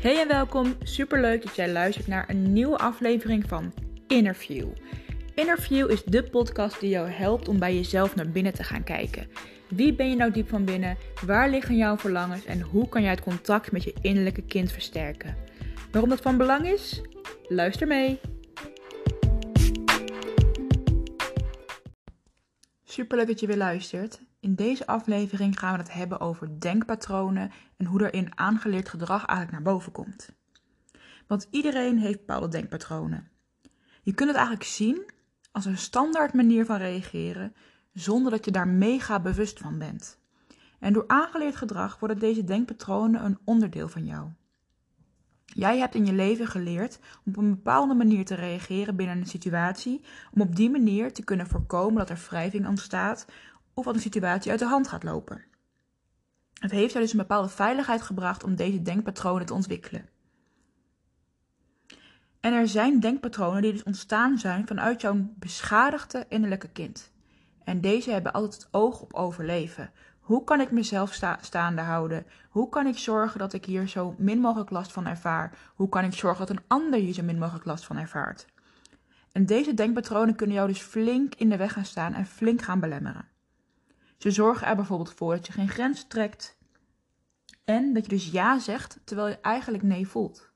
Hey en welkom. Superleuk dat jij luistert naar een nieuwe aflevering van Interview. Interview is de podcast die jou helpt om bij jezelf naar binnen te gaan kijken. Wie ben je nou diep van binnen? Waar liggen jouw verlangens en hoe kan jij het contact met je innerlijke kind versterken? Waarom dat van belang is? Luister mee. Superleuk dat je weer luistert. In deze aflevering gaan we het hebben over denkpatronen en hoe er aangeleerd gedrag eigenlijk naar boven komt. Want iedereen heeft bepaalde denkpatronen. Je kunt het eigenlijk zien als een standaard manier van reageren zonder dat je daar mega bewust van bent. En door aangeleerd gedrag worden deze denkpatronen een onderdeel van jou. Jij hebt in je leven geleerd om op een bepaalde manier te reageren binnen een situatie, om op die manier te kunnen voorkomen dat er wrijving ontstaat of dat een situatie uit de hand gaat lopen. Het heeft jou dus een bepaalde veiligheid gebracht om deze denkpatronen te ontwikkelen. En er zijn denkpatronen die dus ontstaan zijn vanuit jouw beschadigde innerlijke kind. En deze hebben altijd het oog op overleven. Hoe kan ik mezelf staande houden? Hoe kan ik zorgen dat ik hier zo min mogelijk last van ervaar? Hoe kan ik zorgen dat een ander hier zo min mogelijk last van ervaart? En deze denkpatronen kunnen jou dus flink in de weg gaan staan en flink gaan belemmeren. Ze zorgen er bijvoorbeeld voor dat je geen grens trekt en dat je dus ja zegt terwijl je eigenlijk nee voelt.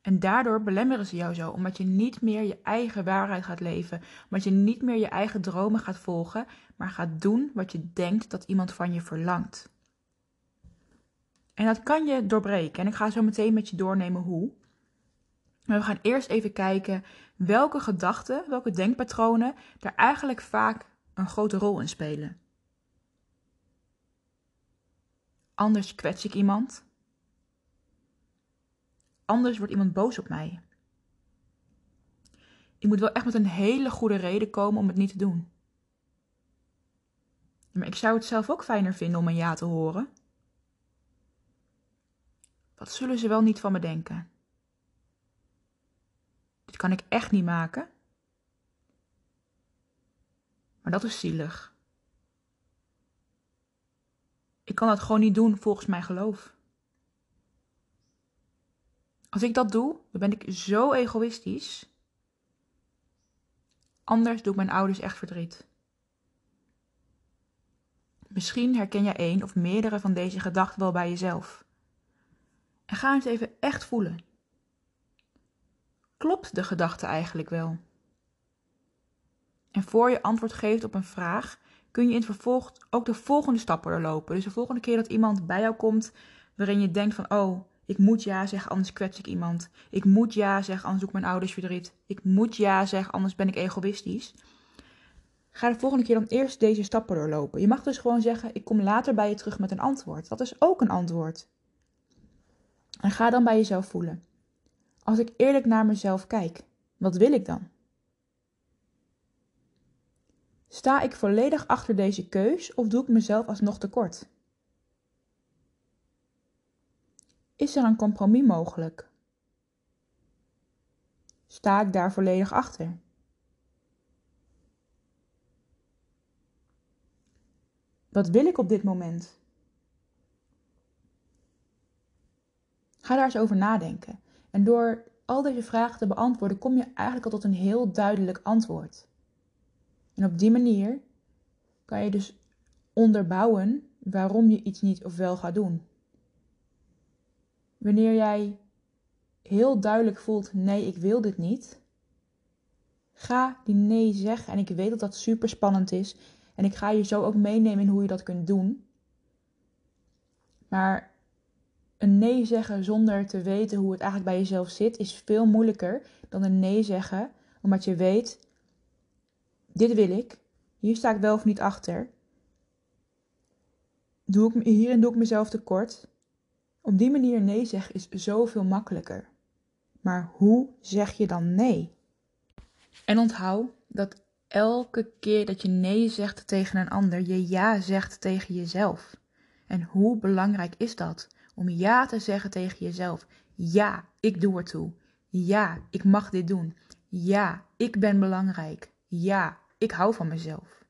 En daardoor belemmeren ze jou zo, omdat je niet meer je eigen waarheid gaat leven, omdat je niet meer je eigen dromen gaat volgen, maar gaat doen wat je denkt dat iemand van je verlangt. En dat kan je doorbreken. En ik ga zo meteen met je doornemen hoe. Maar we gaan eerst even kijken welke gedachten, welke denkpatronen daar eigenlijk vaak een grote rol in spelen. Anders kwets ik iemand. Anders wordt iemand boos op mij. Ik moet wel echt met een hele goede reden komen om het niet te doen. Maar ik zou het zelf ook fijner vinden om een ja te horen. Wat zullen ze wel niet van me denken? Dit kan ik echt niet maken. Maar dat is zielig. Ik kan dat gewoon niet doen volgens mijn geloof. Als ik dat doe, dan ben ik zo egoïstisch. Anders doe ik mijn ouders echt verdriet. Misschien herken jij één of meerdere van deze gedachten wel bij jezelf. En ga eens even echt voelen. Klopt de gedachte eigenlijk wel? En voor je antwoord geeft op een vraag, kun je in het vervolg ook de volgende stappen doorlopen. Dus de volgende keer dat iemand bij jou komt waarin je denkt van, oh, ik moet ja zeggen, anders kwets ik iemand. Ik moet ja zeggen, anders doe ik mijn ouders verdriet. Ik moet ja zeggen, anders ben ik egoïstisch. Ga de volgende keer dan eerst deze stappen doorlopen. Je mag dus gewoon zeggen: Ik kom later bij je terug met een antwoord. Dat is ook een antwoord. En ga dan bij jezelf voelen. Als ik eerlijk naar mezelf kijk, wat wil ik dan? Sta ik volledig achter deze keus of doe ik mezelf alsnog tekort? Is er een compromis mogelijk? Sta ik daar volledig achter? Wat wil ik op dit moment? Ga daar eens over nadenken. En door al deze vragen te beantwoorden, kom je eigenlijk al tot een heel duidelijk antwoord. En op die manier kan je dus onderbouwen waarom je iets niet of wel gaat doen. Wanneer jij heel duidelijk voelt: nee, ik wil dit niet, ga die nee zeggen. En ik weet dat dat super spannend is. En ik ga je zo ook meenemen in hoe je dat kunt doen. Maar een nee zeggen zonder te weten hoe het eigenlijk bij jezelf zit, is veel moeilijker dan een nee zeggen omdat je weet: dit wil ik, hier sta ik wel of niet achter. Doe ik, hierin doe ik mezelf tekort. Op die manier nee zeggen is zoveel makkelijker. Maar hoe zeg je dan nee? En onthoud dat elke keer dat je nee zegt tegen een ander, je ja zegt tegen jezelf. En hoe belangrijk is dat? Om ja te zeggen tegen jezelf. Ja, ik doe ertoe. Ja, ik mag dit doen. Ja, ik ben belangrijk. Ja, ik hou van mezelf.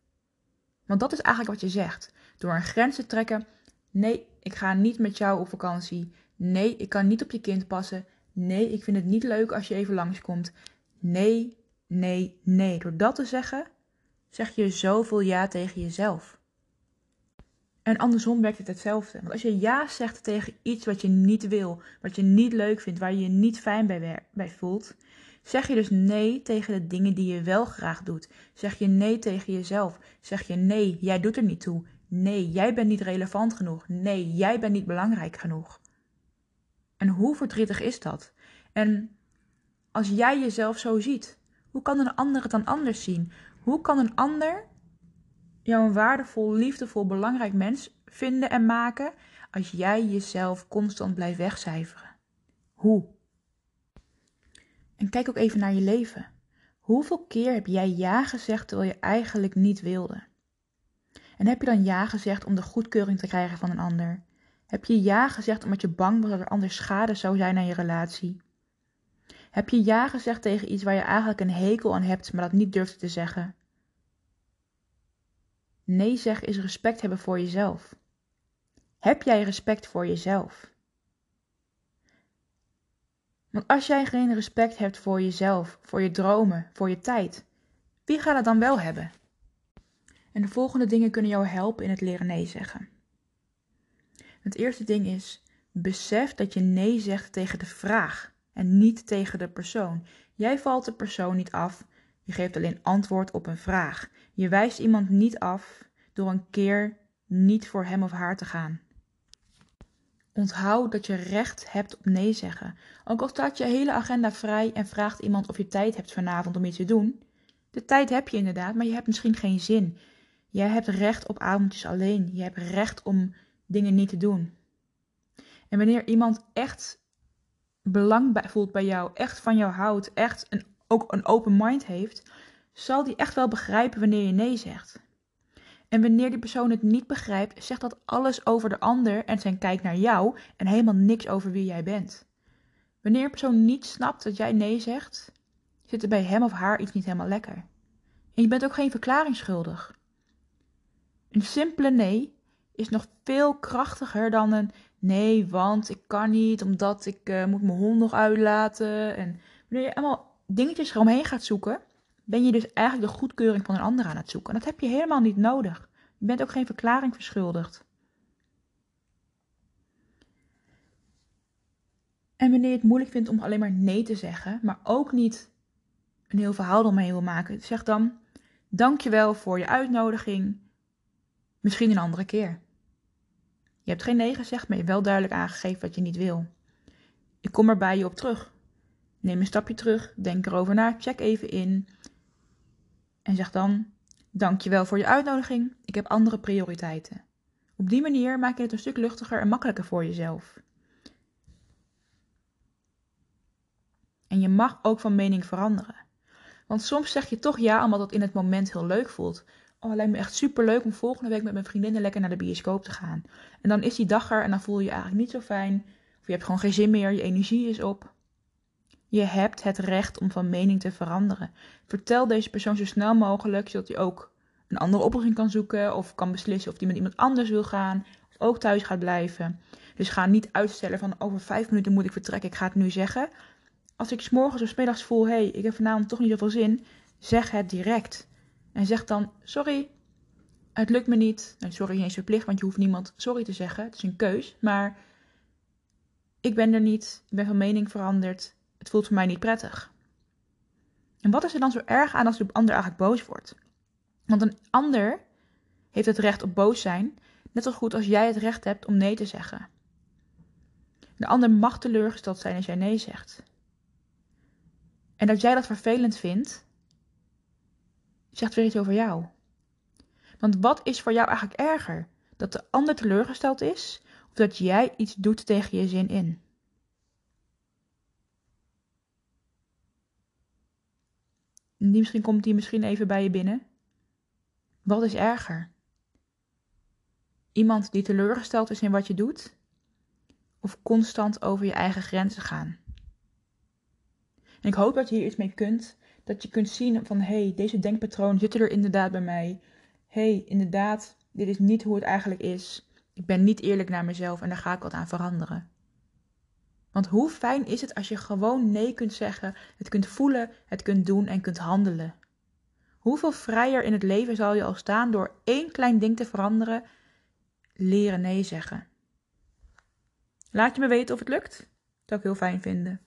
Want dat is eigenlijk wat je zegt. Door een grens te trekken. Nee, ik ga niet met jou op vakantie. Nee, ik kan niet op je kind passen. Nee, ik vind het niet leuk als je even langskomt. Nee, nee, nee. Door dat te zeggen, zeg je zoveel ja tegen jezelf. En andersom werkt het hetzelfde. Want als je ja zegt tegen iets wat je niet wil, wat je niet leuk vindt, waar je je niet fijn bij, bij voelt, zeg je dus nee tegen de dingen die je wel graag doet. Zeg je nee tegen jezelf. Zeg je nee, jij doet er niet toe. Nee, jij bent niet relevant genoeg. Nee, jij bent niet belangrijk genoeg. En hoe verdrietig is dat? En als jij jezelf zo ziet, hoe kan een ander het dan anders zien? Hoe kan een ander jou een waardevol, liefdevol, belangrijk mens vinden en maken als jij jezelf constant blijft wegcijferen? Hoe? En kijk ook even naar je leven. Hoeveel keer heb jij ja gezegd terwijl je eigenlijk niet wilde? En heb je dan ja gezegd om de goedkeuring te krijgen van een ander? Heb je ja gezegd omdat je bang was dat er anders schade zou zijn aan je relatie? Heb je ja gezegd tegen iets waar je eigenlijk een hekel aan hebt, maar dat niet durft te zeggen? Nee zeggen is respect hebben voor jezelf. Heb jij respect voor jezelf? Want als jij geen respect hebt voor jezelf, voor je dromen, voor je tijd, wie gaat het dan wel hebben? En de volgende dingen kunnen jou helpen in het leren nee zeggen. Het eerste ding is: besef dat je nee zegt tegen de vraag en niet tegen de persoon. Jij valt de persoon niet af, je geeft alleen antwoord op een vraag. Je wijst iemand niet af door een keer niet voor hem of haar te gaan. Onthoud dat je recht hebt op nee zeggen. Ook al staat je hele agenda vrij en vraagt iemand of je tijd hebt vanavond om iets te doen. De tijd heb je inderdaad, maar je hebt misschien geen zin. Jij hebt recht op avondjes alleen. Je hebt recht om dingen niet te doen. En wanneer iemand echt belang voelt bij jou, echt van jou houdt, echt een, ook een open mind heeft, zal die echt wel begrijpen wanneer je nee zegt. En wanneer die persoon het niet begrijpt, zegt dat alles over de ander en zijn kijk naar jou en helemaal niks over wie jij bent. Wanneer een persoon niet snapt dat jij nee zegt, zit er bij hem of haar iets niet helemaal lekker. En je bent ook geen verklaring schuldig. Een simpele nee is nog veel krachtiger dan een nee, want ik kan niet, omdat ik uh, moet mijn hond nog uitlaten. En wanneer je allemaal dingetjes eromheen gaat zoeken, ben je dus eigenlijk de goedkeuring van een ander aan het zoeken. En dat heb je helemaal niet nodig. Je bent ook geen verklaring verschuldigd. En wanneer je het moeilijk vindt om alleen maar nee te zeggen, maar ook niet een heel verhaal eromheen wil maken, zeg dan: Dankjewel voor je uitnodiging. Misschien een andere keer. Je hebt geen nee gezegd, maar je hebt wel duidelijk aangegeven wat je niet wil. Ik kom er bij je op terug. Neem een stapje terug, denk erover na, check even in. En zeg dan: Dankjewel voor je uitnodiging, ik heb andere prioriteiten. Op die manier maak je het een stuk luchtiger en makkelijker voor jezelf. En je mag ook van mening veranderen. Want soms zeg je toch ja omdat het in het moment heel leuk voelt. Oh, lijkt me echt super leuk om volgende week met mijn vriendinnen lekker naar de bioscoop te gaan. En dan is die dag er en dan voel je je eigenlijk niet zo fijn. Of je hebt gewoon geen zin meer, je energie is op. Je hebt het recht om van mening te veranderen. Vertel deze persoon zo snel mogelijk, zodat hij ook een andere oplossing kan zoeken. Of kan beslissen of hij met iemand anders wil gaan. Of ook thuis gaat blijven. Dus ga niet uitstellen van over vijf minuten moet ik vertrekken, ik ga het nu zeggen. Als ik s morgens of s middags voel, hé, hey, ik heb vanavond toch niet zoveel zin, zeg het direct. En zeg dan: Sorry, het lukt me niet. Nou, sorry is eens verplicht, want je hoeft niemand sorry te zeggen. Het is een keus. Maar ik ben er niet. Ik ben van mening veranderd. Het voelt voor mij niet prettig. En wat is er dan zo erg aan als de ander eigenlijk boos wordt? Want een ander heeft het recht op boos zijn, net zo goed als jij het recht hebt om nee te zeggen. De ander mag teleurgesteld zijn als jij nee zegt. En dat jij dat vervelend vindt, zegt weer iets over jou. Want wat is voor jou eigenlijk erger? Dat de ander teleurgesteld is of dat jij iets doet tegen je zin in? Die misschien komt die misschien even bij je binnen. Wat is erger? Iemand die teleurgesteld is in wat je doet? Of constant over je eigen grenzen gaan? Ik hoop dat je hier iets mee kunt dat je kunt zien van hé, hey, deze denkpatroon zit er inderdaad bij mij. Hé, hey, inderdaad, dit is niet hoe het eigenlijk is. Ik ben niet eerlijk naar mezelf en daar ga ik wat aan veranderen. Want hoe fijn is het als je gewoon nee kunt zeggen, het kunt voelen, het kunt doen en kunt handelen? Hoeveel vrijer in het leven zal je al staan door één klein ding te veranderen? Leren nee zeggen. Laat je me weten of het lukt. Dat zou ik heel fijn vinden.